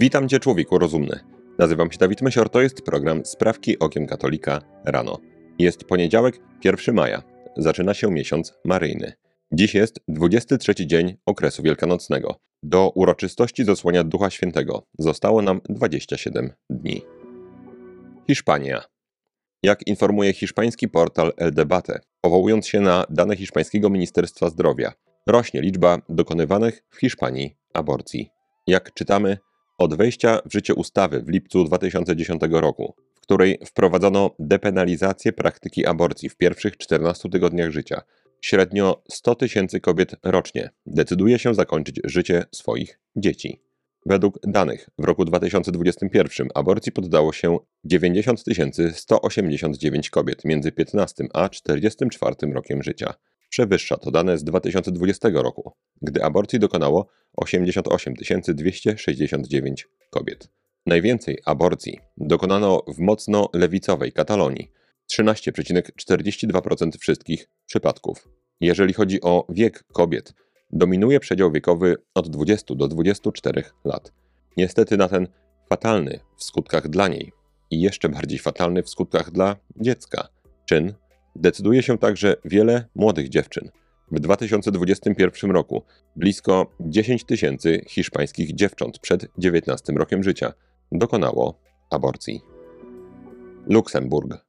Witam Cię, człowieku rozumny. Nazywam się Dawid Mysior, to jest program Sprawki Okiem Katolika rano. Jest poniedziałek, 1 maja. Zaczyna się miesiąc maryjny. Dziś jest 23 dzień okresu wielkanocnego. Do uroczystości zasłania Ducha Świętego zostało nam 27 dni. Hiszpania. Jak informuje hiszpański portal El Debate, powołując się na dane hiszpańskiego Ministerstwa Zdrowia, rośnie liczba dokonywanych w Hiszpanii aborcji. Jak czytamy, od wejścia w życie ustawy w lipcu 2010 roku, w której wprowadzono depenalizację praktyki aborcji w pierwszych 14 tygodniach życia, średnio 100 tysięcy kobiet rocznie decyduje się zakończyć życie swoich dzieci. Według danych w roku 2021 aborcji poddało się 90 189 kobiet między 15 a 44 rokiem życia. Przewyższa to dane z 2020 roku, gdy aborcji dokonało 88 269 kobiet. Najwięcej aborcji dokonano w mocno lewicowej Katalonii 13,42% wszystkich przypadków. Jeżeli chodzi o wiek kobiet, dominuje przedział wiekowy od 20 do 24 lat. Niestety na ten fatalny w skutkach dla niej i jeszcze bardziej fatalny w skutkach dla dziecka czyn decyduje się także wiele młodych dziewczyn. W 2021 roku blisko 10 tysięcy hiszpańskich dziewcząt przed 19 rokiem życia dokonało aborcji. Luksemburg.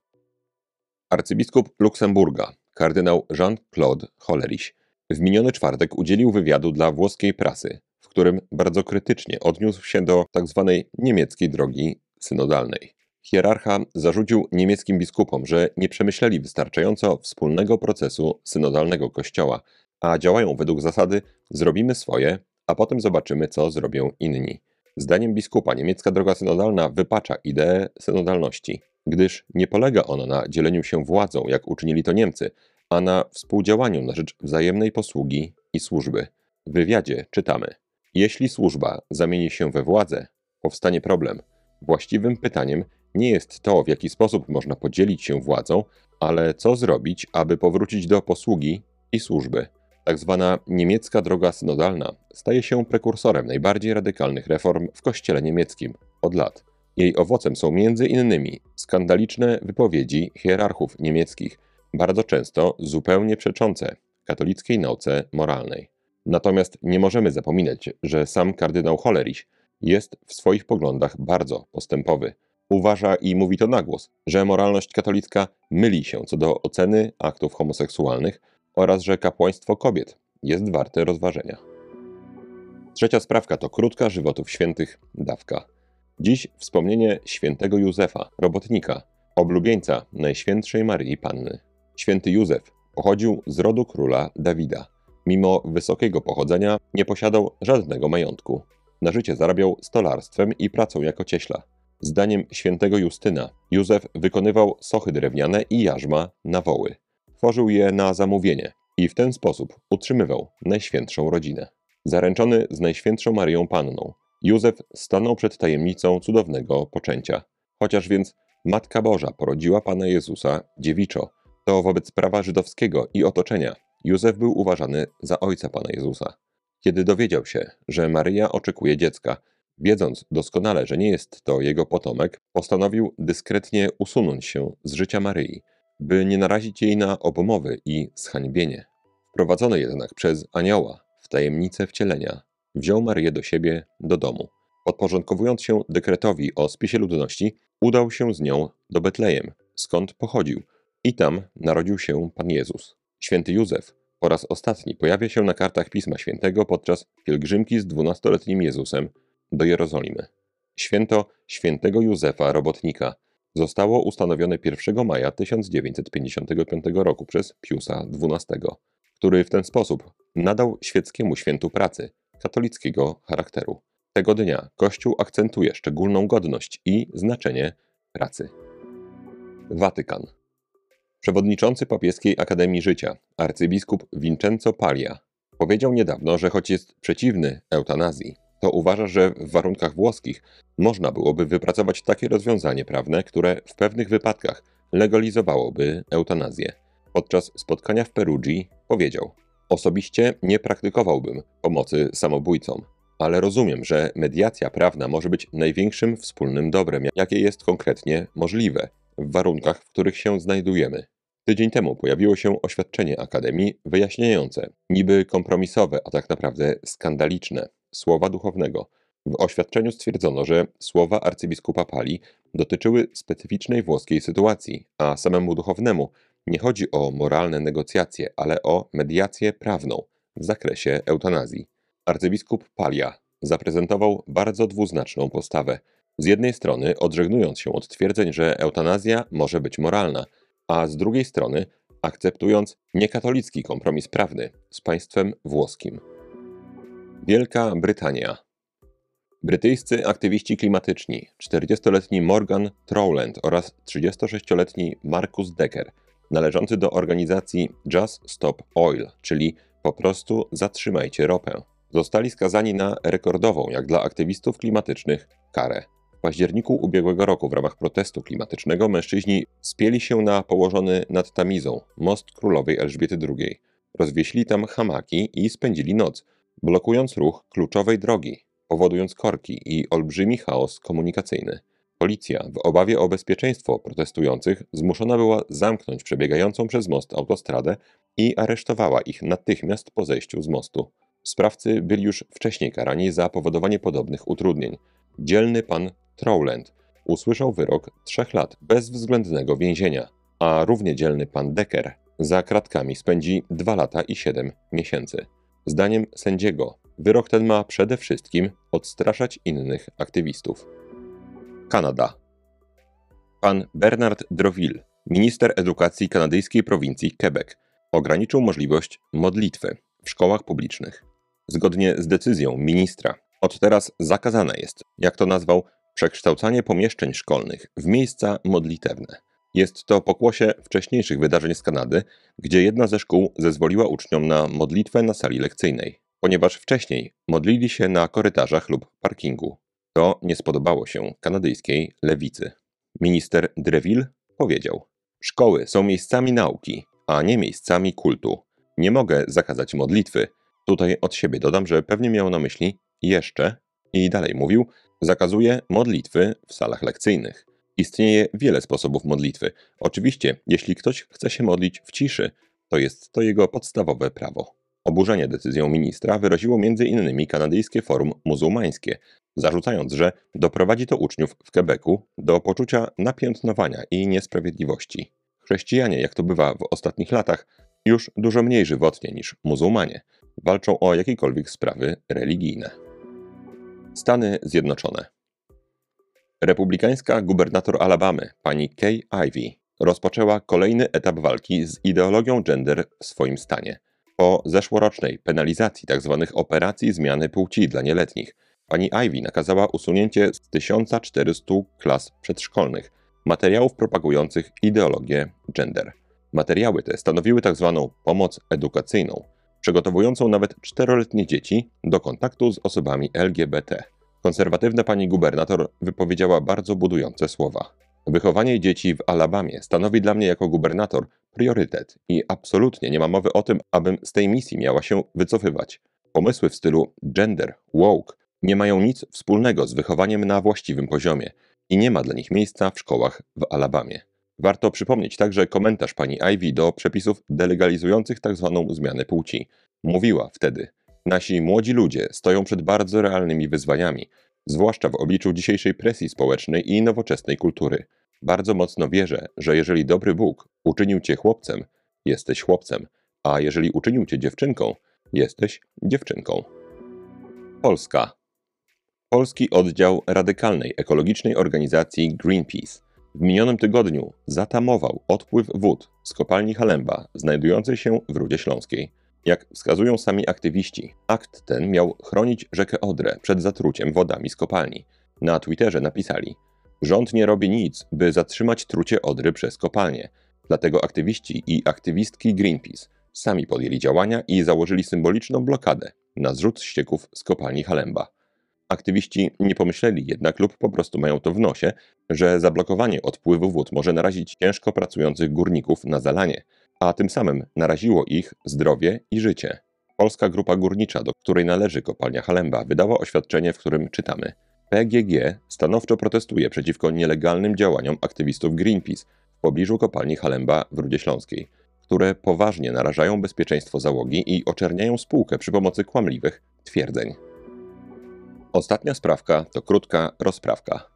Arcybiskup Luksemburga, kardynał Jean-Claude Hollerich, w miniony czwartek udzielił wywiadu dla włoskiej prasy, w którym bardzo krytycznie odniósł się do tzw. Tak niemieckiej drogi synodalnej. Hierarcha zarzucił niemieckim biskupom, że nie przemyśleli wystarczająco wspólnego procesu synodalnego Kościoła, a działają według zasady zrobimy swoje, a potem zobaczymy, co zrobią inni. Zdaniem biskupa niemiecka droga synodalna wypacza ideę synodalności, gdyż nie polega ona na dzieleniu się władzą, jak uczynili to Niemcy, a na współdziałaniu na rzecz wzajemnej posługi i służby. W wywiadzie czytamy: Jeśli służba zamieni się we władzę, powstanie problem. Właściwym pytaniem nie jest to, w jaki sposób można podzielić się władzą, ale co zrobić, aby powrócić do posługi i służby. Tak zwana niemiecka droga synodalna staje się prekursorem najbardziej radykalnych reform w kościele niemieckim od lat. Jej owocem są między innymi skandaliczne wypowiedzi hierarchów niemieckich, bardzo często zupełnie przeczące katolickiej nauce moralnej. Natomiast nie możemy zapominać, że sam kardynał Hollerich jest w swoich poglądach bardzo postępowy. Uważa i mówi to na głos, że moralność katolicka myli się co do oceny aktów homoseksualnych oraz że kapłaństwo kobiet jest warte rozważenia. Trzecia sprawka to krótka żywotów świętych dawka. Dziś wspomnienie świętego Józefa, robotnika, oblubieńca Najświętszej Maryi Panny. Święty Józef pochodził z rodu króla Dawida. Mimo wysokiego pochodzenia nie posiadał żadnego majątku. Na życie zarabiał stolarstwem i pracą jako cieśla. Zdaniem świętego Justyna, Józef wykonywał sochy drewniane i jarzma na woły. Tworzył je na zamówienie i w ten sposób utrzymywał najświętszą rodzinę. Zaręczony z Najświętszą Maryją Panną, Józef stanął przed tajemnicą cudownego poczęcia. Chociaż więc Matka Boża porodziła Pana Jezusa dziewiczo, to wobec prawa żydowskiego i otoczenia Józef był uważany za ojca Pana Jezusa. Kiedy dowiedział się, że Maryja oczekuje dziecka, wiedząc doskonale, że nie jest to jego potomek, postanowił dyskretnie usunąć się z życia Maryi, by nie narazić jej na obmowy i zhańbienie. Wprowadzony jednak przez anioła w tajemnicę wcielenia, wziął Maryję do siebie do domu. Podporządkowując się dekretowi o spisie ludności, udał się z nią do Betlejem, skąd pochodził, i tam narodził się Pan Jezus. Święty Józef po raz ostatni pojawia się na kartach Pisma Świętego podczas pielgrzymki z dwunastoletnim Jezusem do Jerozolimy. Święto świętego Józefa Robotnika zostało ustanowione 1 maja 1955 roku przez Piusa XII, który w ten sposób nadał świeckiemu świętu pracy katolickiego charakteru. Tego dnia Kościół akcentuje szczególną godność i znaczenie pracy. Watykan. Przewodniczący Papieskiej Akademii Życia, arcybiskup Vincenzo Paglia, powiedział niedawno, że choć jest przeciwny eutanazji, to uważa, że w warunkach włoskich można byłoby wypracować takie rozwiązanie prawne, które w pewnych wypadkach legalizowałoby eutanazję. Podczas spotkania w Perugii powiedział: Osobiście nie praktykowałbym pomocy samobójcom. ale rozumiem, że mediacja prawna może być największym wspólnym dobrem, jakie jest konkretnie możliwe, w warunkach, w których się znajdujemy. Tydzień temu pojawiło się oświadczenie Akademii wyjaśniające, niby kompromisowe, a tak naprawdę skandaliczne, słowa duchownego. W oświadczeniu stwierdzono, że słowa arcybiskupa Pali dotyczyły specyficznej włoskiej sytuacji, a samemu duchownemu nie chodzi o moralne negocjacje, ale o mediację prawną w zakresie eutanazji. Arcybiskup Palia zaprezentował bardzo dwuznaczną postawę. Z jednej strony odżegnując się od twierdzeń, że eutanazja może być moralna, a z drugiej strony akceptując niekatolicki kompromis prawny z państwem włoskim. Wielka Brytania. Brytyjscy aktywiści klimatyczni, 40-letni Morgan Trowland oraz 36-letni Marcus Decker, należący do organizacji Just Stop Oil, czyli po prostu zatrzymajcie ropę, zostali skazani na rekordową, jak dla aktywistów klimatycznych, karę. W październiku ubiegłego roku w ramach protestu klimatycznego mężczyźni spieli się na położony nad Tamizą most królowej Elżbiety II. Rozwieśli tam hamaki i spędzili noc, blokując ruch kluczowej drogi, powodując korki i olbrzymi chaos komunikacyjny. Policja, w obawie o bezpieczeństwo protestujących, zmuszona była zamknąć przebiegającą przez most autostradę i aresztowała ich natychmiast po zejściu z mostu. Sprawcy byli już wcześniej karani za powodowanie podobnych utrudnień. Dzielny pan Trowland usłyszał wyrok trzech lat bezwzględnego więzienia, a równie dzielny pan Decker za kratkami spędzi dwa lata i siedem miesięcy. Zdaniem sędziego, wyrok ten ma przede wszystkim odstraszać innych aktywistów. Kanada. Pan Bernard Droville, minister edukacji kanadyjskiej prowincji Quebec, ograniczył możliwość modlitwy w szkołach publicznych. Zgodnie z decyzją ministra, od teraz zakazane jest, jak to nazwał, przekształcanie pomieszczeń szkolnych w miejsca modlitewne. Jest to pokłosie wcześniejszych wydarzeń z Kanady, gdzie jedna ze szkół zezwoliła uczniom na modlitwę na sali lekcyjnej, ponieważ wcześniej modlili się na korytarzach lub parkingu. To nie spodobało się kanadyjskiej lewicy. Minister Dreville powiedział: Szkoły są miejscami nauki, a nie miejscami kultu. Nie mogę zakazać modlitwy. Tutaj od siebie dodam, że pewnie miał na myśli jeszcze i dalej mówił: zakazuje modlitwy w salach lekcyjnych. Istnieje wiele sposobów modlitwy. Oczywiście, jeśli ktoś chce się modlić w ciszy, to jest to jego podstawowe prawo. Oburzenie decyzją ministra wyraziło m.in. kanadyjskie forum muzułmańskie, zarzucając, że doprowadzi to uczniów w Quebecu do poczucia napiętnowania i niesprawiedliwości. Chrześcijanie, jak to bywa w ostatnich latach, już dużo mniej żywotnie niż muzułmanie, walczą o jakiekolwiek sprawy religijne. Stany Zjednoczone. Republikańska gubernator Alabamy, pani Kay Ivey, rozpoczęła kolejny etap walki z ideologią gender w swoim stanie. Po zeszłorocznej penalizacji tzw. Tak operacji zmiany płci dla nieletnich, pani Ivey nakazała usunięcie z 1400 klas przedszkolnych materiałów propagujących ideologię gender. Materiały te stanowiły tzw. Tak pomoc edukacyjną, przygotowującą nawet czteroletnie dzieci do kontaktu z osobami LGBT. Konserwatywna pani gubernator wypowiedziała bardzo budujące słowa. Wychowanie dzieci w Alabamie stanowi dla mnie jako gubernator priorytet i absolutnie nie ma mowy o tym, abym z tej misji miała się wycofywać. Pomysły w stylu gender, woke nie mają nic wspólnego z wychowaniem na właściwym poziomie i nie ma dla nich miejsca w szkołach w Alabamie. Warto przypomnieć także komentarz pani Ivy do przepisów delegalizujących tzw. Tak zmianę płci. Mówiła wtedy: Nasi młodzi ludzie stoją przed bardzo realnymi wyzwaniami, zwłaszcza w obliczu dzisiejszej presji społecznej i nowoczesnej kultury. Bardzo mocno wierzę, że jeżeli dobry Bóg uczynił cię chłopcem, jesteś chłopcem, a jeżeli uczynił cię dziewczynką, jesteś dziewczynką. Polska. Polski oddział radykalnej ekologicznej organizacji Greenpeace w minionym tygodniu zatamował odpływ wód z kopalni Halemba, znajdującej się w Rudzie Śląskiej. Jak wskazują sami aktywiści, akt ten miał chronić rzekę Odrę przed zatruciem wodami z kopalni. Na Twitterze napisali: Rząd nie robi nic, by zatrzymać trucie Odry przez kopalnie. Dlatego aktywiści i aktywistki Greenpeace sami podjęli działania i założyli symboliczną blokadę na zrzut ścieków z kopalni Halemba. Aktywiści nie pomyśleli jednak lub po prostu mają to w nosie, że zablokowanie odpływu wód może narazić ciężko pracujących górników na zalanie, a tym samym naraziło ich zdrowie i życie. Polska Grupa Górnicza, do której należy kopalnia Halemba, wydała oświadczenie, w którym czytamy: PGG stanowczo protestuje przeciwko nielegalnym działaniom aktywistów Greenpeace w pobliżu kopalni Halemba w Rudzie Śląskiej, które poważnie narażają bezpieczeństwo załogi i oczerniają spółkę przy pomocy kłamliwych twierdzeń. Ostatnia sprawka to krótka rozprawka.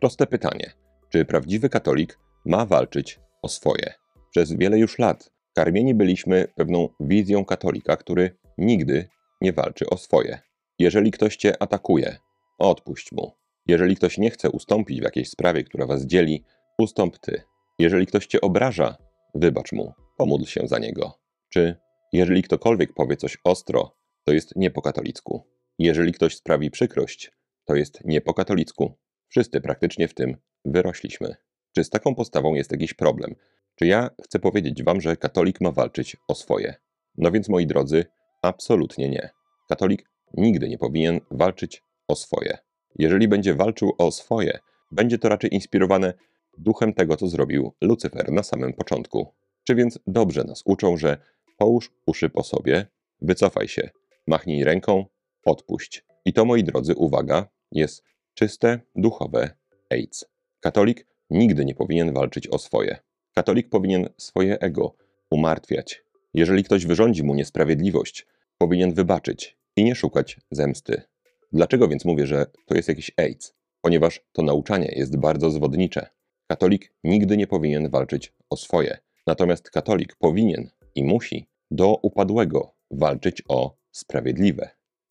Proste pytanie: czy prawdziwy katolik ma walczyć o swoje? Przez wiele już lat karmieni byliśmy pewną wizją katolika, który nigdy nie walczy o swoje. Jeżeli ktoś cię atakuje, odpuść mu. Jeżeli ktoś nie chce ustąpić w jakiejś sprawie, która was dzieli, ustąp ty. Jeżeli ktoś cię obraża, wybacz mu, pomódl się za niego. Czy jeżeli ktokolwiek powie coś ostro, to jest nie po katolicku. Jeżeli ktoś sprawi przykrość, to jest nie po katolicku. Wszyscy praktycznie w tym wyrośliśmy. Czy z taką postawą jest jakiś problem? Czy ja chcę powiedzieć wam, że katolik ma walczyć o swoje? No więc moi drodzy, absolutnie nie. Katolik nigdy nie powinien walczyć o swoje. Jeżeli będzie walczył o swoje, będzie to raczej inspirowane duchem tego, co zrobił Lucyfer na samym początku. Czy więc dobrze nas uczą, że połóż uszy po sobie, wycofaj się, machnij ręką, odpuść. I to, moi drodzy, uwaga, jest czyste, duchowe AIDS. Katolik nigdy nie powinien walczyć o swoje. Katolik powinien swoje ego umartwiać. Jeżeli ktoś wyrządzi mu niesprawiedliwość, powinien wybaczyć i nie szukać zemsty. Dlaczego więc mówię, że to jest jakiś AIDS? Ponieważ to nauczanie jest bardzo zwodnicze. Katolik nigdy nie powinien walczyć o swoje. Natomiast katolik powinien i musi do upadłego walczyć o sprawiedliwe.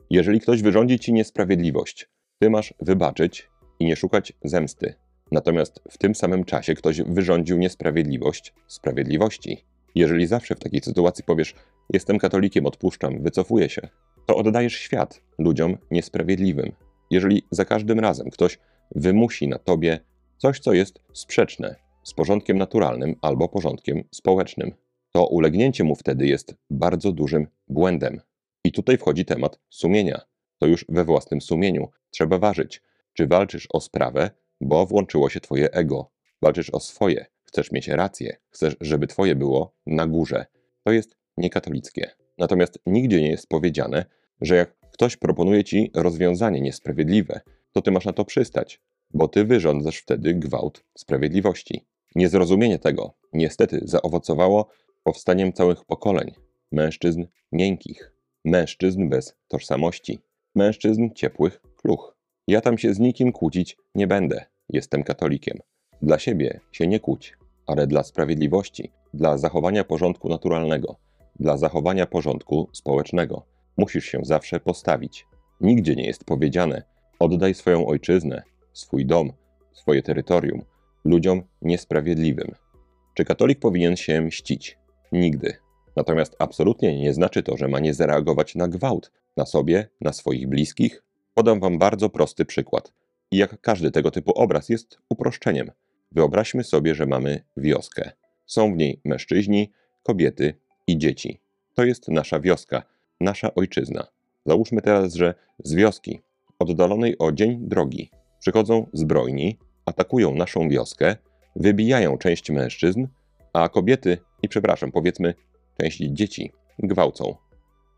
Jeżeli ktoś wyrządzi ci niesprawiedliwość, ty masz wybaczyć i nie szukać zemsty. Natomiast w tym samym czasie ktoś wyrządził niesprawiedliwość sprawiedliwości. Jeżeli zawsze w takiej sytuacji powiesz: Jestem katolikiem, odpuszczam, wycofuję się, to oddajesz świat ludziom niesprawiedliwym. Jeżeli za każdym razem ktoś wymusi na tobie coś, co jest sprzeczne z porządkiem naturalnym albo porządkiem społecznym, to ulegnięcie mu wtedy jest bardzo dużym błędem. I tutaj wchodzi temat sumienia. To już we własnym sumieniu trzeba ważyć, czy walczysz o sprawę, bo włączyło się twoje ego. Walczysz o swoje, chcesz mieć rację, chcesz, żeby twoje było na górze. To jest niekatolickie. Natomiast nigdzie nie jest powiedziane, że jak ktoś proponuje ci rozwiązanie niesprawiedliwe, to ty masz na to przystać, bo ty wyrządzasz wtedy gwałt sprawiedliwości. Niezrozumienie tego niestety zaowocowało powstaniem całych pokoleń mężczyzn miękkich, mężczyzn bez tożsamości, mężczyzn ciepłych kluch. Ja tam się z nikim kłócić nie będę, jestem katolikiem. Dla siebie się nie kłóć, ale dla sprawiedliwości, dla zachowania porządku naturalnego, dla zachowania porządku społecznego. Musisz się zawsze postawić. Nigdzie nie jest powiedziane: oddaj swoją ojczyznę, swój dom, swoje terytorium ludziom niesprawiedliwym. Czy katolik powinien się mścić? Nigdy. Natomiast absolutnie nie znaczy to, że ma nie zareagować na gwałt, na sobie, na swoich bliskich. Podam wam bardzo prosty przykład. I jak każdy tego typu obraz jest uproszczeniem. Wyobraźmy sobie, że mamy wioskę. Są w niej mężczyźni, kobiety i dzieci. To jest nasza wioska, nasza ojczyzna. Załóżmy teraz, że z wioski, oddalonej o dzień drogi, przychodzą zbrojni, atakują naszą wioskę, wybijają część mężczyzn, a kobiety, i przepraszam, powiedzmy, część dzieci gwałcą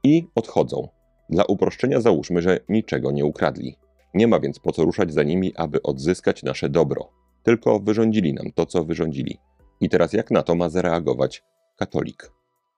i odchodzą. Dla uproszczenia załóżmy, że niczego nie ukradli. Nie ma więc po co ruszać za nimi, aby odzyskać nasze dobro. Tylko wyrządzili nam to, co wyrządzili. I teraz jak na to ma zareagować katolik?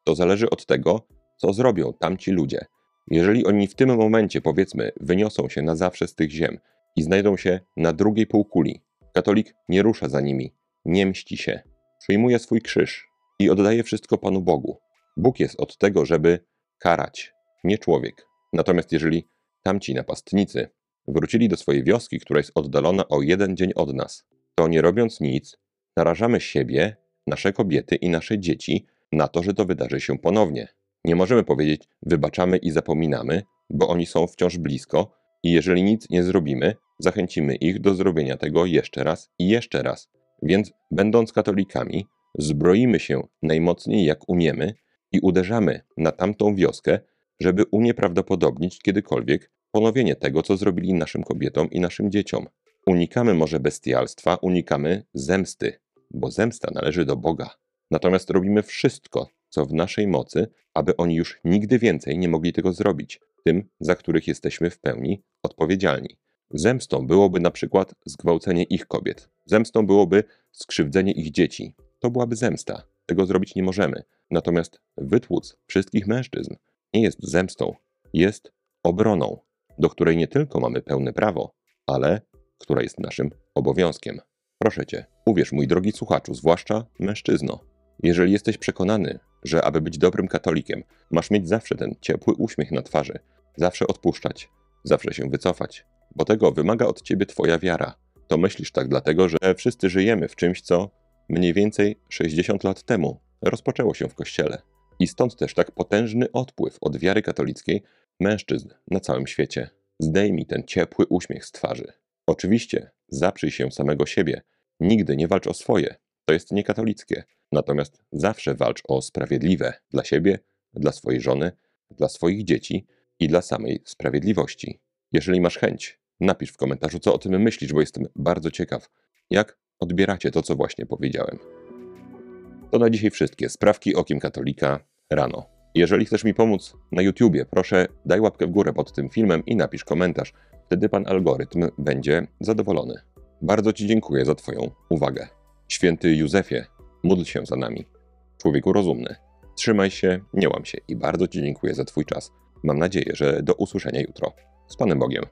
To zależy od tego, co zrobią tamci ludzie. Jeżeli oni w tym momencie, powiedzmy, wyniosą się na zawsze z tych ziem i znajdą się na drugiej półkuli, katolik nie rusza za nimi, nie mści się, przyjmuje swój krzyż i oddaje wszystko Panu Bogu. Bóg jest od tego, żeby karać, nie człowiek. Natomiast jeżeli tamci napastnicy wrócili do swojej wioski, która jest oddalona o jeden dzień od nas, to nie robiąc nic, narażamy siebie, nasze kobiety i nasze dzieci na to, że to wydarzy się ponownie. Nie możemy powiedzieć, wybaczamy i zapominamy, bo oni są wciąż blisko i jeżeli nic nie zrobimy, zachęcimy ich do zrobienia tego jeszcze raz i jeszcze raz. Więc, będąc katolikami, zbroimy się najmocniej jak umiemy i uderzamy na tamtą wioskę, żeby unieprawdopodobnić kiedykolwiek ponowienie tego, co zrobili naszym kobietom i naszym dzieciom. Unikamy może bestialstwa, unikamy zemsty, bo zemsta należy do Boga. Natomiast robimy wszystko, co w naszej mocy, aby oni już nigdy więcej nie mogli tego zrobić, tym, za których jesteśmy w pełni odpowiedzialni. Zemstą byłoby na przykład zgwałcenie ich kobiet. Zemstą byłoby skrzywdzenie ich dzieci. To byłaby zemsta. Tego zrobić nie możemy. Natomiast wytłuc wszystkich mężczyzn nie jest zemstą, jest obroną, do której nie tylko mamy pełne prawo, ale która jest naszym obowiązkiem. Proszę cię, uwierz, mój drogi słuchaczu, zwłaszcza mężczyzno, jeżeli jesteś przekonany, że aby być dobrym katolikiem, masz mieć zawsze ten ciepły uśmiech na twarzy, zawsze odpuszczać, zawsze się wycofać, bo tego wymaga od ciebie twoja wiara, to myślisz tak dlatego, że wszyscy żyjemy w czymś, co mniej więcej 60 lat temu rozpoczęło się w kościele. I stąd też tak potężny odpływ od wiary katolickiej mężczyzn na całym świecie. Zdejmij ten ciepły uśmiech z twarzy. Oczywiście, zaprzyj się samego siebie. Nigdy nie walcz o swoje. To jest niekatolickie. Natomiast zawsze walcz o sprawiedliwe dla siebie, dla swojej żony, dla swoich dzieci i dla samej sprawiedliwości. Jeżeli masz chęć, napisz w komentarzu, co o tym myślisz, bo jestem bardzo ciekaw, jak odbieracie to, co właśnie powiedziałem. To na dzisiaj wszystkie sprawki okiem katolika rano. Jeżeli chcesz mi pomóc na YouTubie, proszę daj łapkę w górę pod tym filmem i napisz komentarz. Wtedy pan algorytm będzie zadowolony. Bardzo Ci dziękuję za Twoją uwagę. Święty Józefie, módl się za nami. Człowieku rozumny. Trzymaj się, nie łam się i bardzo Ci dziękuję za Twój czas. Mam nadzieję, że do usłyszenia jutro. Z Panem Bogiem.